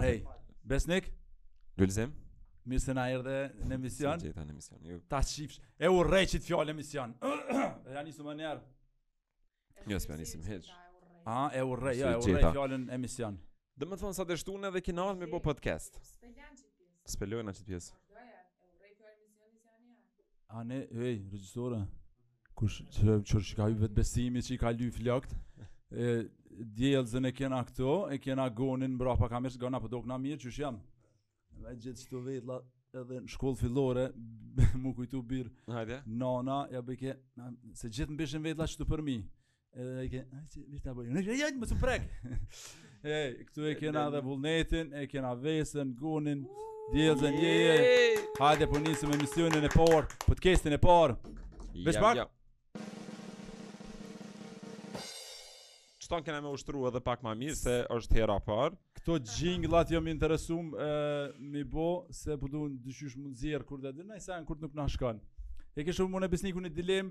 Hej, Besnik? Lulzim? Mirë se na erdhe në emision. Si gjitha në emision. Ju... Ta shifsh. E urrej qit fjalë emision. e ja nisëm menjëherë. Jo, s'pja nisëm hiç. A, e urrej, jo, e urrej fjalën emision. Domethonë sa të dështun edhe kina ardhë me bo podcast. S'pe lojna qit pjesë. A ne, ej, regjisore, kush që që shikaj vetë Besimi që i ka ly flokt, e Diellzën e kena këtu, e kena Gonin mbrapa kamerës, Gon, a po dokna mirë që jam. Dhe gjithë qito vetlla edhe në shkollë fillore, m'u kujtu birë, nana, ja bojke, se gjithë m'bishin vetllat që të përmi, Edhe ai ke, ai si vetë apo. Ne ja më su prek. Ej, këtu e kena edhe Vullnetin, e kena Vesën, Gonin, Diellzën e jeje. Hajde po nisim emisionin e parë, podcastin e parë. Veç pak. Çton kena me ushtru edhe pak ma mirë se është hera e parë. Këto jinglat jam i interesum ë me i bo se po duan diqysh mund zier kur të dinë, sa janë kur nuk na shkon. E ke shumë më në Besnikun në dilemë,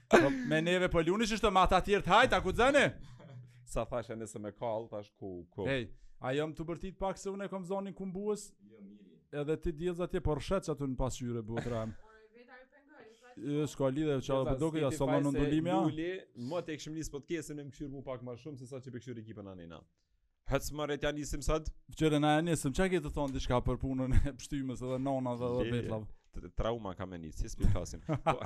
Po, me neve po luni qështu me ta tjertë hajt, a ku të zane? Sa thashe nëse me kallë, thash ku, ku. Hej, a jam tu bërtit pak se unë e kom zonin kumbues? Jo, mirë je. Edhe ti Diellz atje, po rrishe qaty në pasqyre, bo dramë. Jo, s'ka lidhje, qatë përdorke, ja salon ondulimi ja. Luli, më të ekshimlis podcastin me më këshyrë mu pak ma shumë, se sa që pe këshyr ekipën anina. Hec more ja nisim sot? Qe re na ja nisim, ça ke tu thonë diçka për punën e pështymës edhe nona edhe vetllave? Trauma ka me një, si s'pi fasin. Po,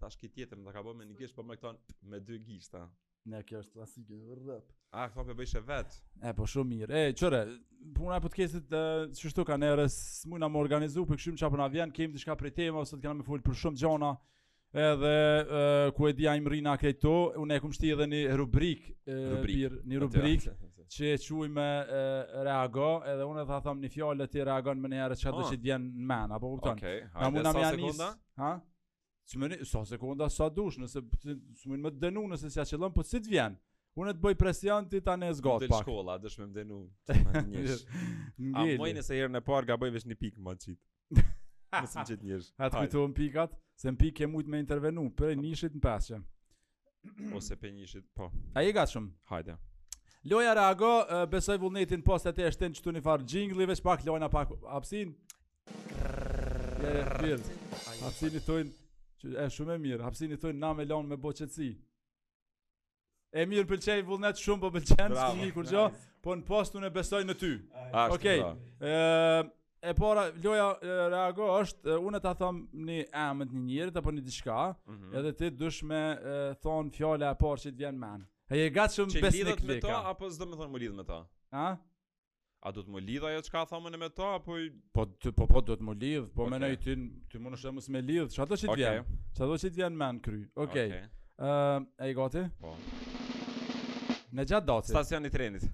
tash ky tjetër, në të ka bo me një gishtë, po me këto me dy gishta. Ne, kjo është klasike, rëp. A, këto po i bojshe vetë. E, po shumë mirë. E, qe re, puna e podcastit, qështu ka nërës, s'mujna me u organizu, po këshyrim ça po po na vjen, kemi diçka për tema, ose të kena me folë për shumë gjona, Edhe uh, ku e di a mrrina te këto, unë e kom shti edhe një rubrik, uh, rubrik. Bir, një rubrik, që e qujmë uh, reago, edhe unë e tha thamë një fjalë ti reagon menjëherë qatë ah. që të vjen në men, a po kupton? Okej, okay. hajde, sa sekonda? Ha? Sumeni, sa sekonda, sa dush, nëse sumeni me të dënu, nëse s'ia qëllon, po si të vjen? Unë të bëj presion ti tani e zgat pak. Në shkolla, deshën me m'dënu. A mun nëse herën e parë gaboj veç një pikë me m'qit. Mos me m'qitë njësh. A t'kujtohen pikat, se në pikë ke mujtë me intervenu, prej njëshit në pesë Ose prej njëshit, po. A je gatshëm? Hajde. Loja reago, besoj Vullneti n'post e shtin qëtu një farë xhingli, veç pak lojna pak hapsinë. Hapsinë i thujnë, e shumë e mirë, hapsinë i thujnë na me lonë me bo qetësi. E mirë po m'pëlqen Vullnet shumë po m'pëlqen sikur jo, po në post unë besoj në ty. Okej. Ëm e para loja reago është unë ta them ni emër të një njerit apo ni diçka, mm -hmm. edhe ti dush me thon fjala e parë që të vjen n'mend. A je gatshëm Besnik? Që lidhet me ta apo s'do me thon me u lidh me ta? Ha? A do të më lidhë ajo çka thom me to apo po të, po po do të më lidhë, po okay. mendoj ti ti mund të mos më lidh, çfarë do të okay. vjen? Çka do që të vjen në kry? Okej. Okay. Okej. Okay. Ë, uh, a je gati? Po. N'gjat datë. Stacioni i trenit.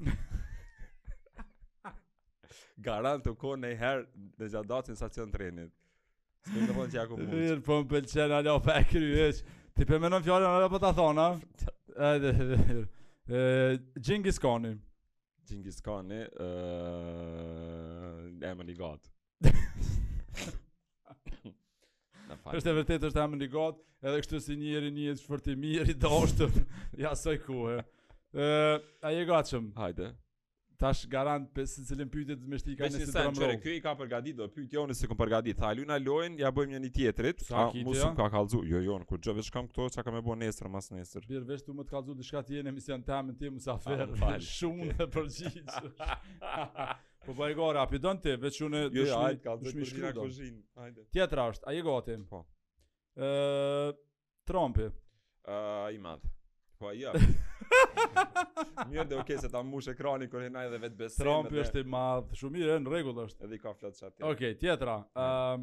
Garant u kon një herë n'gjat datë në stacion trenit. S'mun thonë që jo kom mund. Mirë, po më pëlqen ajo po e kry, e. Ti e përmen fjalën ajo po ta thona. Edhe, Xhingis Kani. Xhingis Kani uh, Emën i gatë është vërtet është emën i gatë Edhe kështu si njeri është fort i mirë i dashtun Ja soj kuhe uh, A je gatshëm? Hajde Tash garant për si cilin pytje të vështirë ka me ti të marrë Veç ky i ka përgatit do pytje jo unë s'i kom përgatit Tha a luna lojën, ja bëjmë njëni tjetrit Sa kitë ja? Mos m'ka kallzu Jo, jo, në kurgjo veç kam këto çka kam me bo nesër, mas nesër Mirë veç du me të kallzu Çka ti je në emision temin ti musafir ah, Shumë u përgjigj Po bëj gara, api dënë ti, veç unë jo, jo, dëshmi ka të shmi shkru do Tjetra është, a je gati? Po uh, Trumpi uh, I madhë Po aja Mirë dhe okej se ta mbush ekranin kur hin ai dhe vetëbesim Trumpi është i madhë, shumë mirë, në rregull është Edhe i ka flokt qashtu Okej, tjetra uh,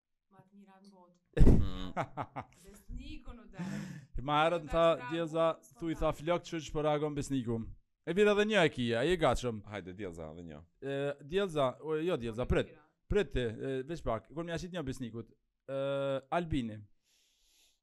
Ma të mira në botë. Besniku në dhe. Ma herët më tha Diellza, tu i tha flokt që po reagon besniku. E mirë edhe një e kie, a je gatshëm. Hajde, Diellza, edhe një. E, Diellza, o, jo Diellza, prit. Prit ti, veç pak, ku m'i ka mbet një besnikut. E, Albini.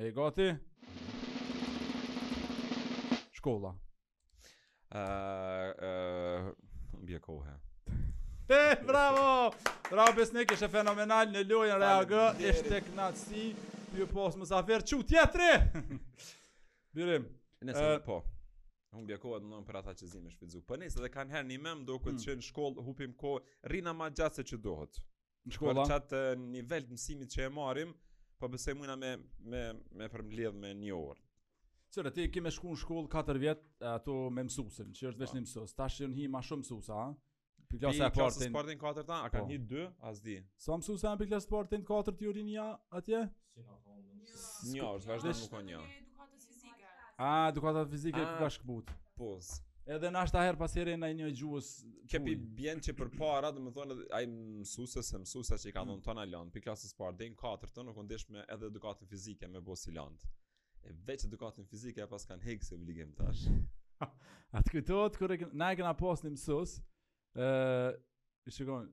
Je gati? Shkolla. Ë, ë, bjerrje kohe. Te, bravo! Bravo Besnik, ishe fenomenal në lojën Reago, ishte knaqësi, me t'pas musafir, qe tjetri! Birim. Nëse uh, po. Unë bje kohë edhe për ata që s'dinë me shpjegu. Po nëse edhe ka nëjherë mu m'doket hmm. n'shkollë hupim kohë, rrina ma gjatë se që duhet. në shkollë. Për qat nivel të mësimit që e marrim, po besoj mujna me me me përmbledh me një orë. Qysh ti ke me shku në shkollë 4 vjet ato me mësuesin, që është veç po. një mësues. Tash janë hi ma shumë mësues, a? Për klasë e parë deri n't 4 tën, a kanë po. hi 2, as di. Sa mësues janë për klasë të parë deri n't 4 tën atje? Njo, është vazhdon me kon njo. A, edukatën fizike e ka shkëput. Po. Edhe ndoshta herë pas here në një gjuhë... Që po i bjen që përpara, domethonë, ai mësuesi a mësuesja që i ka dhënë tana landët, prej klasës parë, deri në katërtën u kon edhe me edhe edukatën fizike me bo si landë. E veç edukatën fizike e paskan hek si obligim tash. A të kujtohet, kur na e kena pas një mësus, I shkon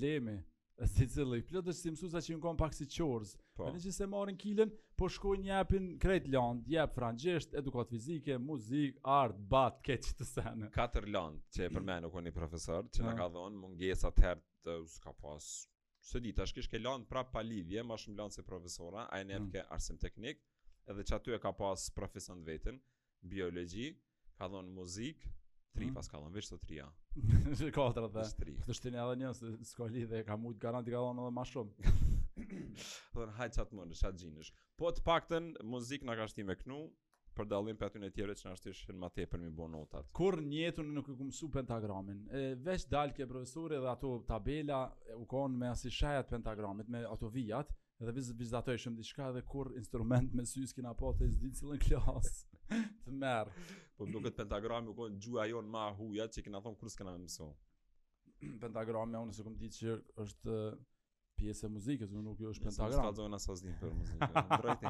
lami, secili, plot është si mësusa që jon konë pak si qorrës. Po. Në qoftë se marrin cilën, po shkojnë japin krejt landë, jep frangjisht, edukat fizike, muzik, art, bat, qeto sene. Katër land, që e përmende, u konë ni profesor, që na po. ka dhonë, mungesa atëherë s'ka pas se di, tash kish ke land prap pa lidhje, ma shumë land se profesora, ai neve mm. ke arsim teknik, edhe qaty e ka pas profesion të vetën, biologi, ka dhonë muzik, tri mm. pas ka dhonë, veç të tria. Shë katër dhe, të shtini edhe njën, se s'ka lidhje, ka mujtë garanti ka dhonë edhe ma shumë. Dhe në hajtë qatë mundë, qatë gjinësh. Po të pakten, muzik na ka shti me knu, për dallim prej atyne tjerëve që na shtishin ma tepër mi bo notat. Kurrë n'jetë unë nuk e kom msu pentagramin, e, veç dalke profesori dhe ajo tabela e, u konë me asi shejat pentagramit, me ato vijat, edhe viz vizatojshëm diçka edhe kurrë instrument me sy s'kina pa s'di cilën klas, tmerr. Po më duket pentagrami u konë gjuja jonë ma e huja që kina thonë kurrë s'kina me mësu. pentagrami, unë s'e kom ditë që është pjesë e muzikës, unë mendoj është pentagram. Ne kallxojmë sa s'dimë për muzikën, drejt.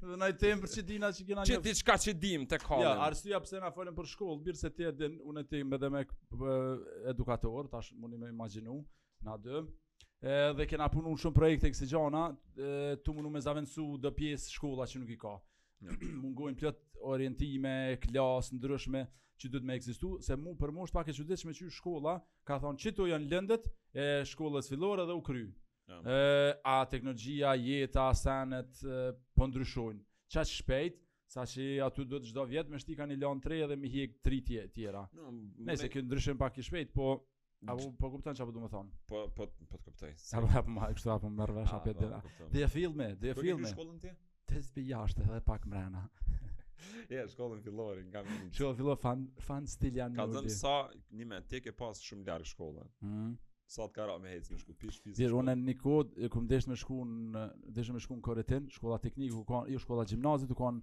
Dhe na ni temë për çka dina që kena një... Për diçka që dim të folim. Ja, arsyeja pse na folën për shkollë, Bir, se ti e din, unë e ti jem edhe edukatorë, tash mundi me imagjinu, na dy. E, dhe kena punu shumë projekte kësi gjana, tu mundu me zavendësu do pjesë shkolla që nuk i ka. mungojnë plot orientime, klasë t'ndryshme që duhet me ekzistu, se mu për mu osht pak e çuditshme që shkolla ka thonë qito janë lëndët e shkollës fillore dhe u kry. Ë a teknologjia, jeta, senet po ndryshojnë. Qaq shpejt, sa që aty duhet çdo vjet me shti ka ni land t're dhe me hjek tri tjera. Nëse ky ndryshim pak i shpejt, po A po po kupton çfarë po du me thon? Po po po të kuptoj. Sa po hap më kështu apo më vesh apo dera. Dhe filmi, dhe filmi. Në shkollën ti? Ti s'pi jashtë edhe pak mrena. Ja, shkollën fillore, nga më. Fillore fan fan stil janë. Ka dhënë sa një me, ti e ke pas shumë larg shkollën. Mhm. Sa t'ka ra me hec me shku pish fizik. Dhe unë në kod e kum desh me shku në desh me shku në Koretin, shkolla teknike ku ka, jo shkolla gjimnazit ku kanë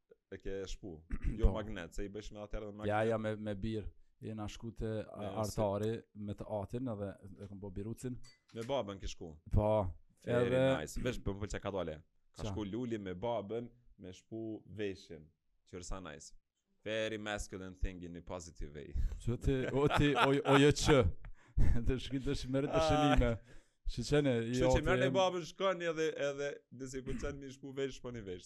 e ke shpu. Jo po. magnet, se i bësh me atëherë dhe magnet. Ja, ja me me bir. E kam shku te artari me tatin edhe e kam bë birucin. Me babën ke shku. Po. Edhe nice. Vesh po më pëlqen ka dole. Ka shku Luli me babën me shpu veshin. Qyr sa nice. Very masculine thing in a positive way. Që ti, o ti, o, o jë që. Dhe shkit dhe shmerit të ah. shënime. Shë qene, i o të jemë. Shë që merre babën shkoni edhe, edhe, dhe se pëlqen me shpu vesh, shpo një vesh.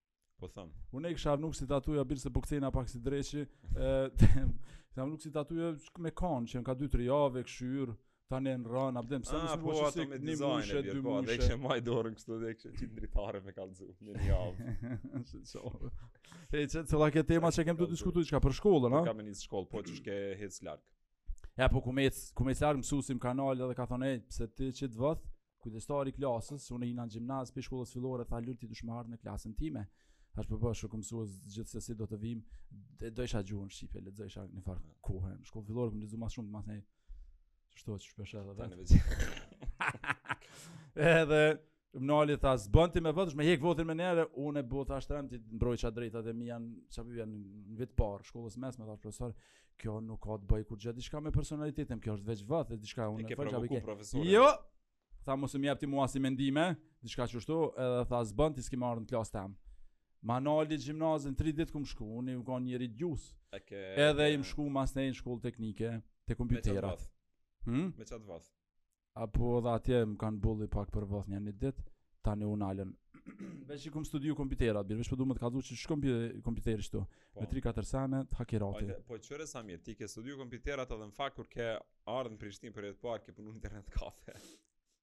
Po thëmë. Unë e kisha nuk si tatuja, bir se po këthejna pak si dreqi. Këthejna nuk si tatuja me kanë, qe ka 2-3 javë, kshyr, ta në në rënë, abdem, pëse nësë më po qesi këtë një muj, dy muj. Dhe kështë maj dorën kështu dhe kështë qitë dritare me kalëzu, një një javë. E qe te ajo ke tema që kem diskutu, diçka për shkollën, a? Kam në një shkollë, po që s'ke hec larg. Ja, po ku me hec larg mësusi m'ka nal edhe ka thonë, e, pëse ti qit vath, Kujdestari i klasës, unë jam në gjimnaz, prej shkollës fillore, tha Luli ti dush me ardhë në klasën time. Thash po bash, mësues gjithsesi do të vij, e dojsha gjuhën Shqipe, lexojsha një farë kohe. Në shkollë fillore, kom lexu ma shumë, mas ne, kështu që shpesh edhe vetë. edhe, më nali tha, s'bën ti me vath, me hek vathin menihere, unë e bona ashtu trim, ti mbroj të drejtat e mia janë, qa për janë në vit parë, shkollës mesme thash profesor, kjo nuk ka të bëjë kurgjë diçka me personalitetin, kjo është veç vath, është diçka unë fal çabi ke. Jo. Tha mos m'i jap ti mua si mendime, diçka që ashtu, edhe tha s'bën ti s'ki me ardh në klasë tem. Ma nali gjimnazin 3 ditë kom shku, unë u kanë njeri gjys. Okay, edhe okay. kom shku masnej në një shkollë teknike te kompjuterat. Hm? Me qat vath. Apo edhe atje më kanë bulli pak për vath një një dit, tani u nalën. Veç i kom studiu kompjuterat, bir, veç po du me të kallzu qysh kon kompjuteri shtu, po. me 3-4 sene t'i hakirat. Ajde, po qyre sa mirë, ti ke studiu kompjuterat edhe në fakt kur ke ardhë në Prishtinë për herë parë, ke punu në internet kafe.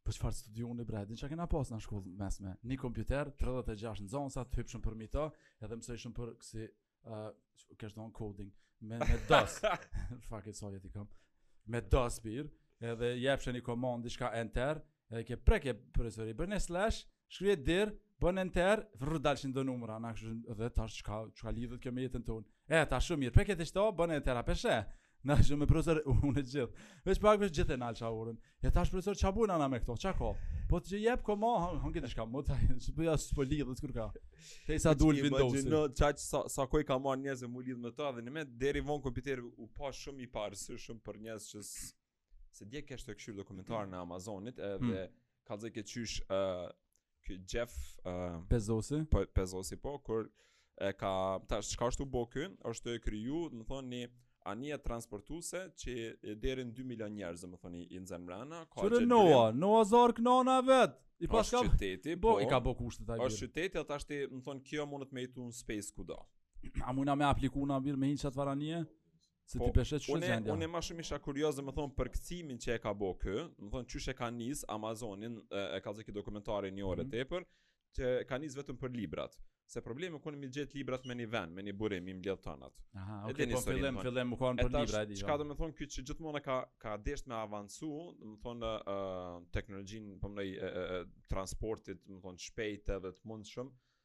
Po çfarë studiumi bre, e din çka kena pas në shkollë mesme. Një kompjuter 36 nxonsa të hypshim përmi to, edhe mësojshim për kësi Uh, Kështu do coding, me, me DOS, fuck it, sorry, ti kam, me DOS bir, edhe ia jepshe një komandë, diçka enter, edhe e preke profesori, bon slash, shkruje dir, bën enter, vrrë dalshin do numra, na kështu, edhe tash çka, çka lidhet kjo me jetën tonë, e, tash shumë mirë, preke qito, bën enter, a pe sheh, Nashta me profesor unë e gjithë. Veç pak veç gjithë nal qa orën. E thash profesor ça bëna na me këto? Ça ka? Po të jep komandën këtë çka mot ai, si po ja s'po lidhet kurka. Teksa dul Windows. Imagjino no, ça sa sa kohë i ka marr njerëzve m'u lidh me to domethënë deri von kompjuter u pa shumë i paarritshëm për njerëz që se dje kesh tu kqyr dokumentarin e Amazonit edhe hmm. kallxojke qysh uh, ky Jeff uh, Bezosi po, Bezosi po, kur e ka, tash çka është tu bo ky, është tu kriju, domethonë një anije transportuse që deri në 2 milion njerëz, domethonë i nxen mrena. Qyre Noah, Noah's Ark Nana vetë! I paska qyteti, po, po, i ka bo kushtet a bir. Është qyteti, a tash, domethonë, kjo mundet me jetu në space kudo. A mujna me apliku na bir me hi në qat far anije? Se po, ti pe sheh qysh u gjendja. Unë ma shumë isha kurioz domethonë për kthimin që e ka bo ky, domethonë qysh e ka nis Amazonin, e, e kallxojke dokumentari një orë mm -hmm. tepër, që ka nis vetëm për librat. Se problemi u kon m'i gjetë librat me një ven, me një burim, m'i mbledhë tanat. Aha, ok, okay, po fillim, fillim u konë për libra, e di. Çka jo. domethonë, ky qe gjithmonë ka, ka desht me avancu, domethonë, uh, teknologjinë, po mënyrë, uh, transportit, domethonë, shpejt edhe të mundshëm,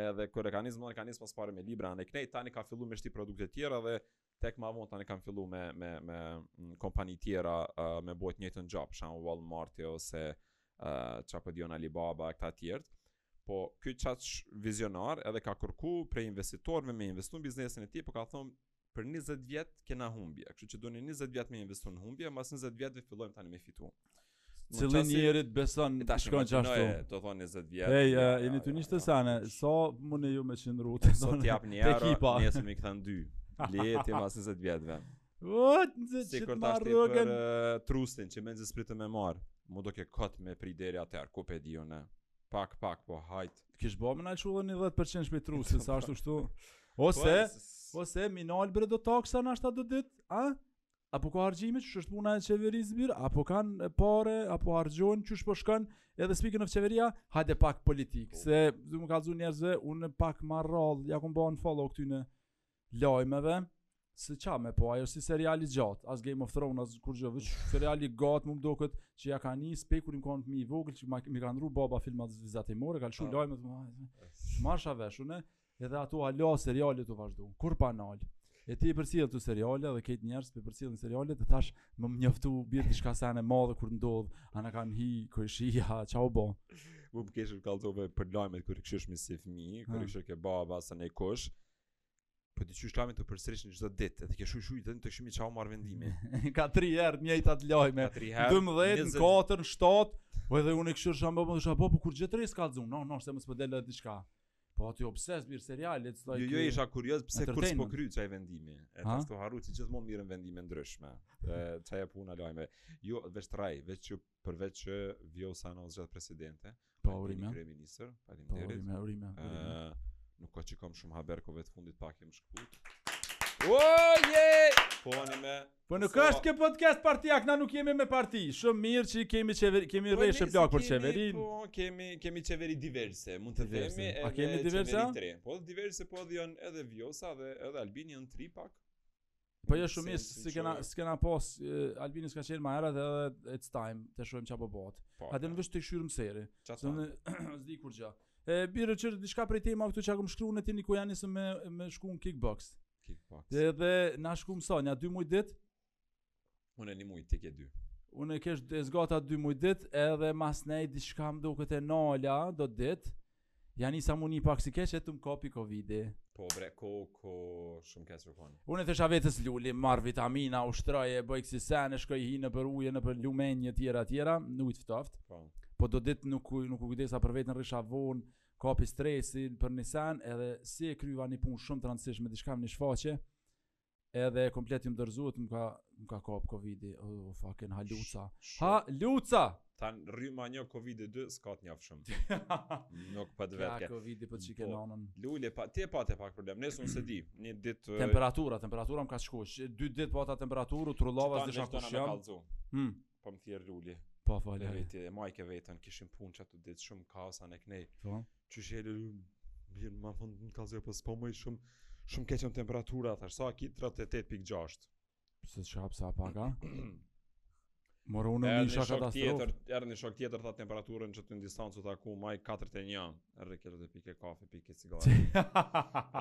Edhe kur e kanë nisë, e ka nisë ma së pari me libra, nëse e k'qyr tani ka filluar me shti produkte të tjera dhe tek më vonë tani kanë filluar me me me mm, kompani të tjera uh, me bo të njëjtën gjë, për shembull Walmart ose uh, qa po di un Alibaba e këta të tjerë. Po ky qaq vizionar edhe ka kërku prej investitorëve me investu në biznesin e tij, po ka thonë për 20 vjet kena humbje, kështu që doni 20 vjet me investu në humbje, mbas 20 vjetëve fillojmë tani me fitu. Qëllon njeri t'beson të shkon që ashtu? Të thonë 20 vjet. Ej, ja, ja, jeni, kqyri kto sene, sa mune ju me qëndru të thonë? Sot jap një euro, nesër m'i kthen dy. Leje ti mas 20 vjetëve. What, që të marrë rëgën. Si kur ta shti për uh, trustin, që mezi s'pritë me marrë. Mu do ke kot me prit deri atëherë, ku pe di unë. Pak, pak, po hajt. Të kish bo me na lëshu një 10% prej trustit, sa ashtu shtu. Po, ose, ose, me i nal bre do taksa nashta do dit, a? Apo ka hargjime që është puna e qeveris birë, apo kanë pare, apo hargjohen qysh po shkon, edhe speaking of qeveria, hajde pak politikë, po. se du me u kallzu njerëzve, unë pak ma rrallë, ja u kum bo follow këtyne, lajmeve, se qa me bo, ajo si serial i gjatë, as Game of Thrones, as kurgjo, veç serial i gatë, më merr mendja, që ja ka nisë prej kur jom konë fëmi i vogël, që mi ka ndru baba filmat vizatimore, ka lëshu po. lajme t'm'i marrsha vesh unë, edhe ato hala seriali tu vazhdu, kurrë pa u nalë, e ti i përcjell kto seriale dhe këta njerëz po përcjellin seriale dhe tash me më njoftu bir diçka sene madhe kur ndodh a na kanë hi kërkush a qa u bo mu më qesh kallzove për lajmet kur kqyrsha me si fmi kur kqyrke ke baba së ne kush Po ti shihshe lajmet u përsërishin çdo ditë, edhe ke shuj shuj vetëm të kishim qa u marr vendime. ka 3 herë të njëjtat lajme. 12, 4, 7. Po edhe unë kqyrsha amo thosha po, po kurgjo t're s'kallzon. No, no, se mos po del diçka. Po aty obsess me serial, that's like. Jo, jo, isha kurioz pse kurrë s'po kryhet qaj vendimi. E tash s'do harru ti gjithmonë merren vendime ndryshme. Ë qajo puna lajme. Jo, veç traj, veç që përveç që Vjosa u zgjodh presidente, po urime kryeministër, faleminderit. Po urime, urime. nuk o që kom shumë haber kohëve të fundit pak jam shkput. Oje! Po ani me Po nuk është ky podcast partiak, na nuk jemi me parti. Shumë mirë që kemi qeveri, kemi po, rreshk plak për qeverin. Po kemi kemi qeveri diverse, mund të themi edhe. A kemi diverse? Po diverse po edhe janë edhe Vjosa dhe edhe Albini janë tri pak. Po jo shumë mirë, si kena si kena pas Albini s'ka qenë më herët edhe it's time të shohim çfarë po bon. Po, Atë ne veç t'e kqyrim seri. Dot s'di kurgjo. E bir qe diçka prej temave këtu çka kam shkru unë t'i shohim ku janë se me me shku në kickbox. Kickbox. Dhe dhe na s'kem shku nja dy muaj dit. Unë një muj, ti ke dy. Unë e kesh e zgata dy muj dit, edhe mas nej diçka më duket e nala do dit. Ja nisa mu ni pak si keq e të më kapi Covid-i. Po bre, ko, ko, shumë keq me kon. Unë e thesha vetës Luli, marr vitamina, ushtroj e bëj kësi sen, e shkoj hi nëpër ujë, nëpër lumenj e, tjera, tjera, nuk nij të ftoft. Po. Po do dit nuk, u- nuk u kujdesa për vetën rrisha vonë, kapi stresin për një sen, edhe si e kryva një punë shumë të rëndësishme, diçka me një shfaqje, Edhe komplet jam dorëzuar, më ka më ka kap Covidi, o oh, fucking ha luca. Ha luca. Tan rryma një Covid 2 s'ka të njafshëm. Nuk pa të vetë. Ja Covid po çike po, nanën. Lule po ti pate pak problem. Nesër unë se di, një ditë temperatura, temperatura më ka shkuar. Dy ditë pata temperaturë, trullova s'disha kush jam. Hm. po më thirë luli. Po, po, luli. Veti, e majke vetën, kishim punë që atë ditë, shumë kaosa ne knej. Po. Qysh je Luli, mirë, ma thonë, në kaos e po s'po muj, shumë, shumë keq në temperatura, thash, sa ki 38.6. Pse të thashë sa paka? More unë një shok katastrofë. Edhe një shok tjetër, tha temperaturën që të në distancë tha ku, maj 41, rrë kërë dhe pike kafe, pike cigare.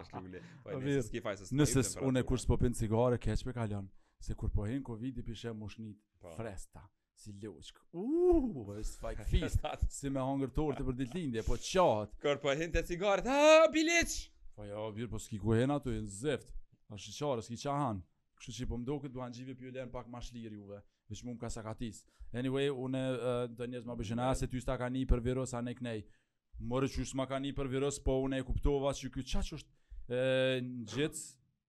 Ashtu lule. Po, nëse s'ki faj se s'ka i temperaturën. Nëse unë e kur s'po pinë cigare, keq po kalon. Se kur po hin Covidi pi shen mushnit po. fresta, si loçk. Uuuu, uh, është fajk fis, si me hangër torte për ditlindje, po qatë. Kur po hin te cigaret, ha, bilic! Po jo, bir, po s'ki ku hin ato, jen zift. Asht qar, s'ki ça han. Kështu që po më doke, duhanxhive po jau len pak ma shlirë juve. Veç mu më ka sakatis. Anyway, une uh, do njerëz ma bojshin a, se ty s'ta ka ni për virus, a ne knej. More që s'ma ka ni për virus, po une e kuptova që kjo qa që është në gjithë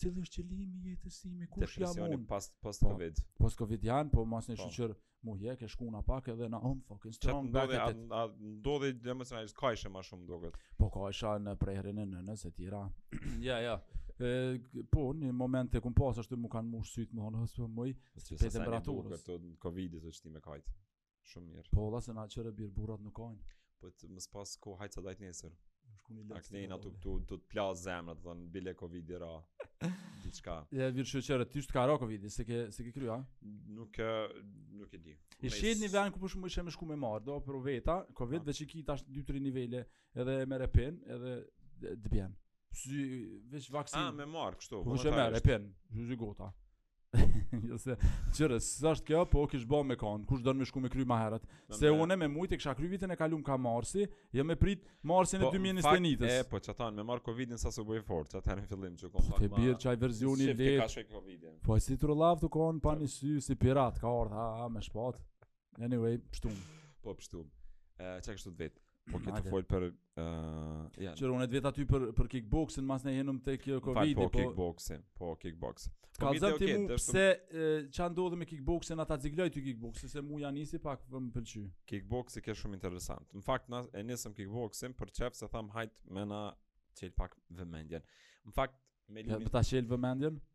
Cili është qëllimi i jetës sime? Kush jam unë? Depresioni pas pas po, Covid. Post Covid janë, po mos ne po. shoqër mu je ke shku nja pak edhe na home fucking strong back at it. A ndodhi emocionalisht kajshe më shumë duket. Po kajsha në prehrin e nënës e tjera. Ja, ja. E, po në moment e kum pas ashtu m'u kanë mush syt më thonë o s'po muj prej temperaturës. Këto Covid-it është ti me kajt. Shumë mirë. Po valla se na qëre bir burrat nuk kajnë. Po të mos pas kajt sod hajt nesër. Shkon i lart. Aknej na tu tu tu të plas zemra, do thon bile covid i ra. Diçka. Ja bir shoqëra ti s'ka ra covid, se ke se ke krya. Nuk e nuk e di. Me e shit në një vend ku po shumë kishe me shku me marr, do për veta, covid veç i ki tash 2-3 nivele, edhe me repin, edhe të bjen. Si veç vaksinë. Ah, me marr kështu. Po shumë me repin, ju gjota. jo se çere, s'është kjo, po kish bë me kon, kush don me shku me kry ma herët. Se unë me mujt e kisha kry vitin e kalum ka marsi, jo me prit marsin e 2021-s. Po, e po çatan me marr Covidin sa s'u bëj fort, çatan në fillim që kom pak. Te bir çaj versioni i let. Ka shek Covidin. Po si trullav tu kon pa një sy si pirat ka ardha me shpat. Anyway, pështum. Po, pështum. Uh, Qa kështu të vetë? Po ke të fol për uh, ja. Qëra unë vet aty për për kickboxin, masne jemi tek uh, Covid, po, po kickboxin, po kickbox. Po ka zënë ti mu pse ç'a uh, ndodhi me kickboxin ata zigloj ti kickbox, se mu ja nisi pak me më pëlqy. Kickboxi ke shumë interesant. Në fakt na e nisëm kickboxin për qejf se thamë hajt me na çel pak vëmendjen. Në fakt me limin ta çel vëmendjen?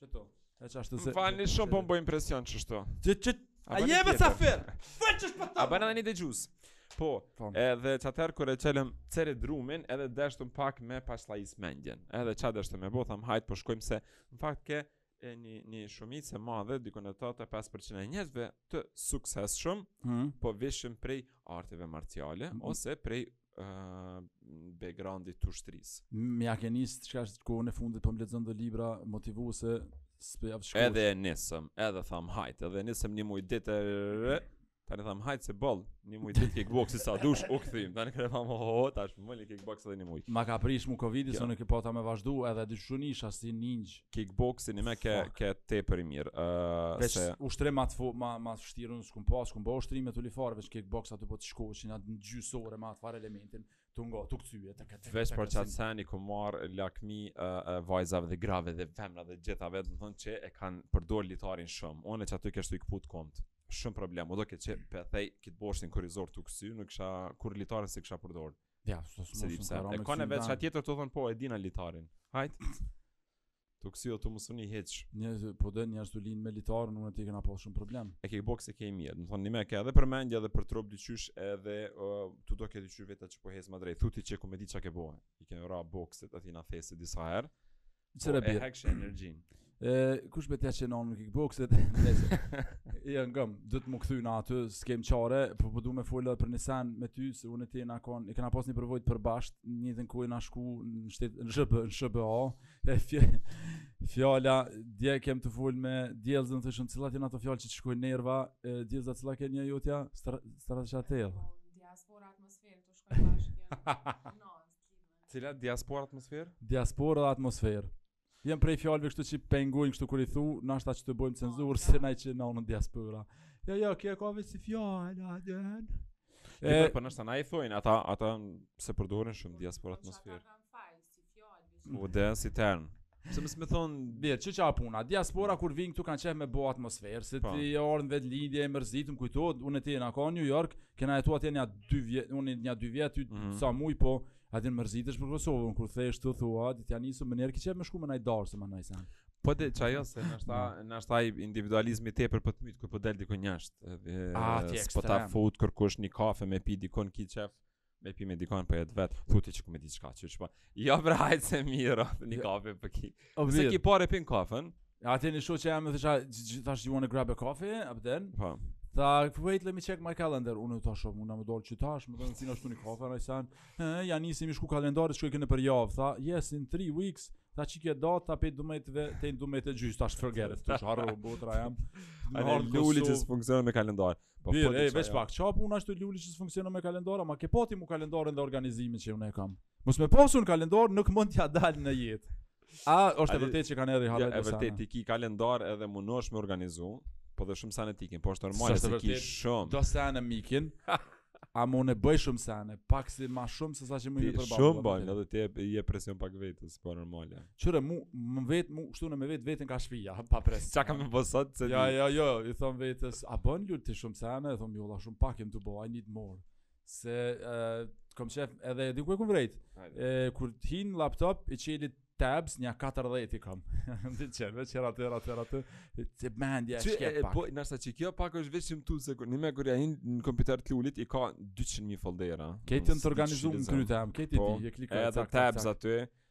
Qëto. E çashtu se. Falni shumë po më bën impresion çështo. Çë çë. A je me sa fer? Fëçësh po. A bën edhe një dëgjus. Po. po. Edhe qatëherë kur e çelëm çere drumin, edhe deshtëm pak me paslajs mendjen. Edhe ça deshtëm me bo, thamë hajt po shkojmë se në fakt ke e një një shumicë e madhe diku në 85% e njerëzve të suksesshëm, mm. po vijshin prej arteve marciale mm. ose prej uh, backgroundit të ushtrisë. M'ja ke nisë qekjo kohën e fundit për po m'lexon do libra motivuese s'pe avë shkosh. Edhe e nisëm, edhe thamë hajtë, edhe e nisëm një muj ditë e Tani thamë hajt se boll, një muj ditë kickbox sa dush u kthim. Tani kur thamë ho ho, tash më një kickbox edhe një muj. M'ka prish mu Covid-i, se unë e pata me vazhdu edhe dy u bojsha si ninxhë. Kickboxing më ke Fuck. ke tepër i mirë. Ëh, Veç se ushtrim atë fu, ma, ma shtirë, s'kum pas, s'kum bo ushtrime t'qilla fare, veç kickbox aty po të shkosh, që në atë gjysore, me atë farë elementin, tu nga, tu kcy, të këtë, veç për qat sen i kum marr lakmi ë, ë, vajzave dhe grave dhe femrave dhe gjithave, do të thonë që e kanë përdor litarin shumë. Unë që aty kështu i kputa komt. Shumë problem. U do ke që pe thej kickboxing kurrizor tu kcy, nuk kisha kur litarin s'e kisha përdor. Ja, s'do të mos të rromë. Ka njo veç tjetër tu thon po e dina litarin. Hajt. Tu kcy o tu mos uni hiç. Një po dojn njerëz të lindin me litarin, unë ti kena pas shumë problem. E kickboxi ke mirë. Domethënë njëmend ke edhe për mendje edhe për trup dyqysh edhe uh, tu do ke dyqysh vetë që po hez më drejt. Thujti që kum me di çka ke bo. I ke ra bokset aty në thes disa herë. Çfarë bie? Po, e energjin. Ë, kush me të jashtë në në kickbox? Ja, kam, do të m'u kthy në atë, s'kem çare, po po du me folë për Nissan me ty, se unë e ti na kanë, e kena pas një përvojë të përbashkët, një ditë kena shku në shtet në SHB, në SHBA. E fjala, dje kem tu fol me Diellzën thojshim, cilat janë ato fjalë që të shkojnë në nerva, Diellza cilat kanë një jotja, strategjia të tillë. Diaspora atmosferë të shkojnë bashkë. Cilat diaspora atmosferë? Diaspora dhe atmosferë. Janë prej fjalëve kështu që pengojnë kështu kur i thu, na tash që të bëjmë cenzurë se na i qenë në anën diaspora. Ja, ja, kjo ka vetë si fjalë, a dëhen? E, për po nështë na i thojnë, ata, ata se përdorin shumë diaspora atmosferë. Po dhe si term. Se m'thonë... Mirë, ç'ka puna, diaspora kur vinë këtu kanë qejf me bo atmosferë, se po. ti e orë në vetë lindje e mërzitëm, kujtoj, unë e ti jena kan New York, kena jetu atje nja dy vjetë, unë nja dy vjetë, mm -hmm. sa mujë, po, atje mërzitesh për Kosovën, kur thjesht thua, dit janë njësë më njerë, ki qejf me shku në naj darsëm a naj sen. Po dhe që ajo se nashta, mhm. nashta individualizmi tepër po të mytë, kur po del dikon njështë, ah, s'po ta fut kërkush një kafe me pi dikon ki qejf, me pi me dikon për jetë vetë, thu ti që ku me di qka qysh, po, jo bre hajt se mirë, një jo. kafe pare ki. O, Nëse ki pare pin kafen. Ja, ti një shu që jam e thësha, thash, you wanna grab a coffee, and then? Po. Tha, wait, let me check my calendar, unë thashë, mun me dalë qitash, domethënë, si ne shtu një kafe, ni sen, ja nisi me shku kalendarit që i kene për javë, tha, yes, in three weeks, Tha qikjo datë, tha prej dymdhetve, deri në dymdhet e gjys, thashë forget it, thashë harro, motra jem. A njeh Lulin që s'funksionon me kalendar. Po Mirë, e veç pak, çfarë puna është te Luli që funksionon me kalendara, ma ke pa ti mu kalendarin dhe organizimin që unë e kam. Mos me pasun kalendar, nuk mund t'ja dalë në jetë. A, është e vërtet që kanë edhe halë e vërtet, ti ki kalendar edhe munesh me organizu, po dhe shumë sene t'ikin, po është normal se ki shumë. Do sene m'ikin. Ama unë bëj shumë sene, pak si ma shumë se sa që muj me përballu. Shumë bëjnë, edhe ti i jep presion pak vetës, po normal, ja. Qyre mu, më vetë mu, shtu unë me vetë vetën ka shpija, pa pres. Çka ka me bo sot, se Ja, ja, jo, i thom vetës, a bën Lul ti shumë sene, e thom, jo vallah, shumë pak jam tu bo, I need more. Se, uh, kom qef, edhe di ku e kom vrejt, e, kur hin laptop, i çeli tabs, nja 40 i kom. M'rrinë çelë, veç qera të, të, të, të, të mendja, Që shke e, pak. po, nashta që kjo pak është veç simptomë se kur- ni herë kur ja hin në kompjuter të Lulit i ka 200.000 foldera. Krejt janë të organizuar në krye tem, krejt i Po, ti, e klikoj, Edhe cak, cak, tabs cak. aty.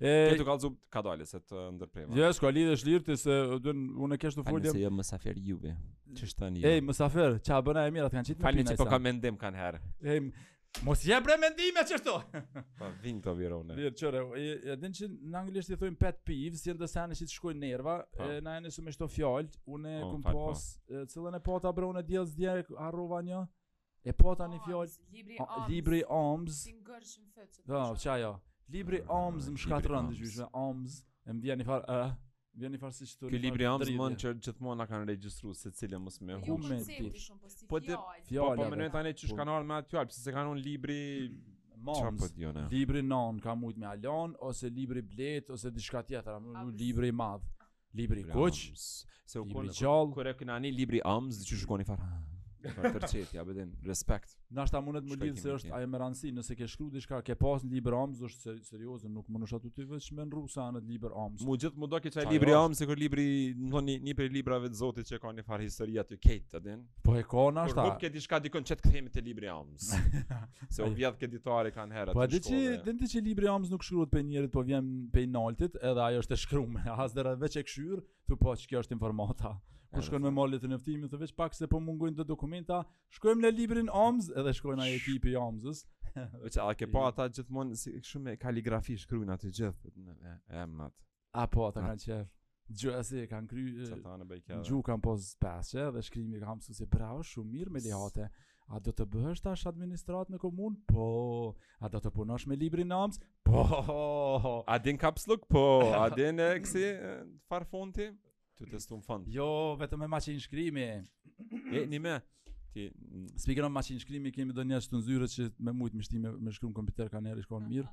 E Ti do kallzu ka dalë se të ndërpreva. Jo, s'ka lidhje lirisht ti se edhe unë kesh tu Falni folja. se jo mysafir juve. Ç'është tani? Ej, mysafir, ça bëna e mira, të kanë qitë me Falni pina që i po sa. kam mendime kanjëherë. Ej, m- mos je bre mendime çështo. Po vin këto neurone. Mirë, qyre, e- e din që në anglisht i thonë pet peeves, janë do sene që të shkojnë nerva, Po. e, na janë shumë shto fjalë. Unë Po, kum fal, po. pas, e, cilën e pata bre unë djelm dje harrova një. E pata një fjalë, libri amz, po, qajo, libri amz më shkatërron të gjyshme, amz, e më vjen një farë, e, më vjen një farë si që të një libri amz dmth që gjithmonë na kanë regjistru, se cilë më së me hu me të të po te fjala, po menoj tani që çka kanë me atë fjalë, pse s'e kanë lanë libri, Moms, libri non, ka mujt me e lanë, ose libri blet, ose diçka tjetër, libri madh. Libri kuq, libri gjallë. Kur e kanë lanë libri Amz, diçysh shkon ni farë. Për t'përsërit, ja bëdin, respekt. Nashta mundet me lidhë se është ajo me rëndësi, nëse ke shkru diçka, kap në libër amëz, është serioze, nuk munesh aty veç me ndrru sene në libër amëz. Mu gjithë m'u doke qaj libri amëz, sikur libri, domethonë një prej librave të zotit që ka një farë historia të krejt, e din. Po e ka nashta. Kur hupke diçka dikën që të kthehemi te libri amëz. Se u vjedh ke ditari ka herë. Po atë që den ti që libri amz nuk shkruhet prej njerit, po vjen prej naltit, edhe ajo është e shkrume. Masnej veç e kshyr, thu po qikjo është informata. Po shkon me marrë letërnjoftimin, thu veç pak se po mungojnë do dokumenta, shkojmë në librin amz edhe shkojnë ai ekipi i amzës. Veç a ke pa ata gjithmonë si shumë kaligrafi shkruajnë aty gjithë emrat. A po, ata kanë qef. Gjuhë si e kam kry Gjuhë kam pas pesë Dhe shkrimi kam mësu se bravo shumë mirë me lihate A do të bëhësh tash administratë në komunë? Po A do të punosh me librin e amzës? Po A din kapsluk? Po A din kësi farë fonti? Të testu në fund Jo, vetëm me maqinë shkrimi E, një me Ti... Speaker of maqinë shkrimi kemi do njështë të nëzyrët që me mujtë me shtime me shkru në kompjuter kanjëherë i shkon mirë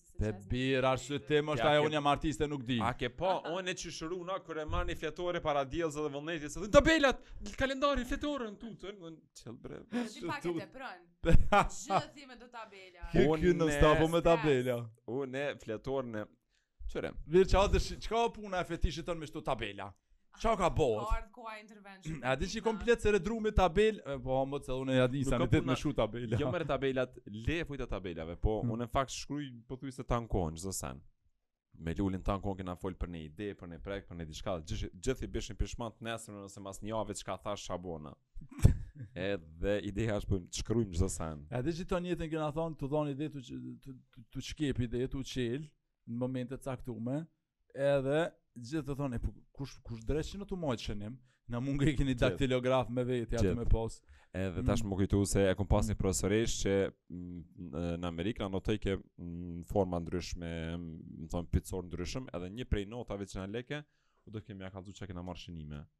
Te bir arsytim është ajo unë jam artiste nuk di. A ke po, unë e çishëru na kur e marr ni fletore para Diellzës dhe Vullnetit. Thonë tabelat, kalendarin, fletoren tutën, unë çel bre. Ti pak e tepron. Çdo thime do tabela. Unë stop me tabela. Unë fletoren e çore. Mirë çfarë çka puna e fetishit tonë me këto tabela. Çka ka bo? Ka ardhë koha intervention. A di që i komplet se redru me tabel, po më të unë a din s'kam ditë me shkru tabela. Jo mërë tabelat, le e futja tabelave, po hmm. unë në fakt shkruj pothujse tan kohën, gjithë sen. Me Lulin tan kohën kena folë për një ide, për një projekt, për një diçka, gjithë i bishim pishman të nesërmen ose mas një jave çka thashë a bona. Edhe ideja është po të shkrujmë gjithë sen. A di që të njëtën kena thonë, të dhoni ide, të qkep ide, të qelë, në moment të caktume, Edhe gjithë thonë, po kush kush dreqin o tu majt shënim, na mungon ke ni daktilograf me veti aty me pas. Edhe mm. tash m'u kujtu se e kom pas një profesoreshë që në Amerikë na notojke në forma ndryshme, me thon pikë ndryshëm, edhe një prej notave që na lejke, u dojke me ia kallxu çka kena marrë shënime. Mm.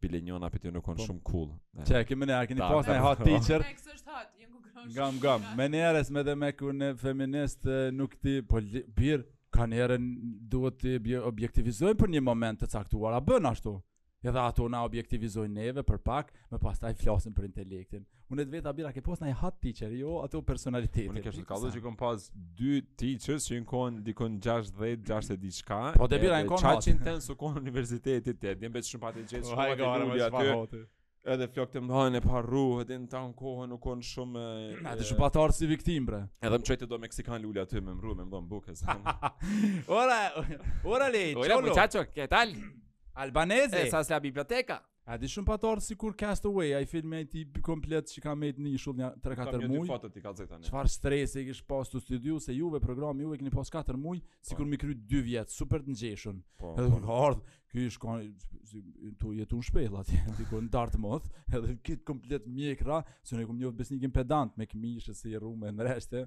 Bile njona prej tyne u konë po. shumë cool Qe, kemi ne, a keni pas ni hot teacher Sex është hot, jenë ku kërën shumë Gam, gam, me njerës me de me konë feminist nuk ti Po bir, kanjëherë duhet t'i objektivizojmë për një moment të caktuar A bën ashtu Edhe ato na objektivizojnë neve për pak Më pastaj flasin për intelektin Unë të veta a bre ke pas një hot teacher, jo ato personalitete. Unë kesh tu kallxu që kom pas dy teachers që jon konë dikun 60, 60 diçka. Po a bre jon konë hot. Qaqin ten su konë universitetit të dhjem, betë shumë pa të gjithë, shumë pa të gulli aty. Edhe flok të mbëhën e pa ruhë, edhe në tanë kohën u konë shumë... E të shumë patarë si viktim, bre. Edhe më qëjtë do Meksikan lulli aty me më ruhë, me më do më bukë, e zanë. Ora, ora lejtë, qolo. Ora, muchacho, ketal? Albanese. Esa s'la biblioteka. A di, u pat ardh sikur Cast Away, ai filmi ai ti komplet që ka met në ishull një 3-4 muj. Foto ti ka zeta ne. Çfarë stresi kish pas tu studiu se juve programi juve keni pas 4 muj, sikur po. me i kry 2 vjet, super të ngjeshun. Po. Edhe po. ka ardh, ky ish ka tu jetu në shpellë atje, diku në Dartmouth, edhe krejt komplet mjekra, se ne kum njoh Besnikin pedant me këmishë si rrumë në rreshte,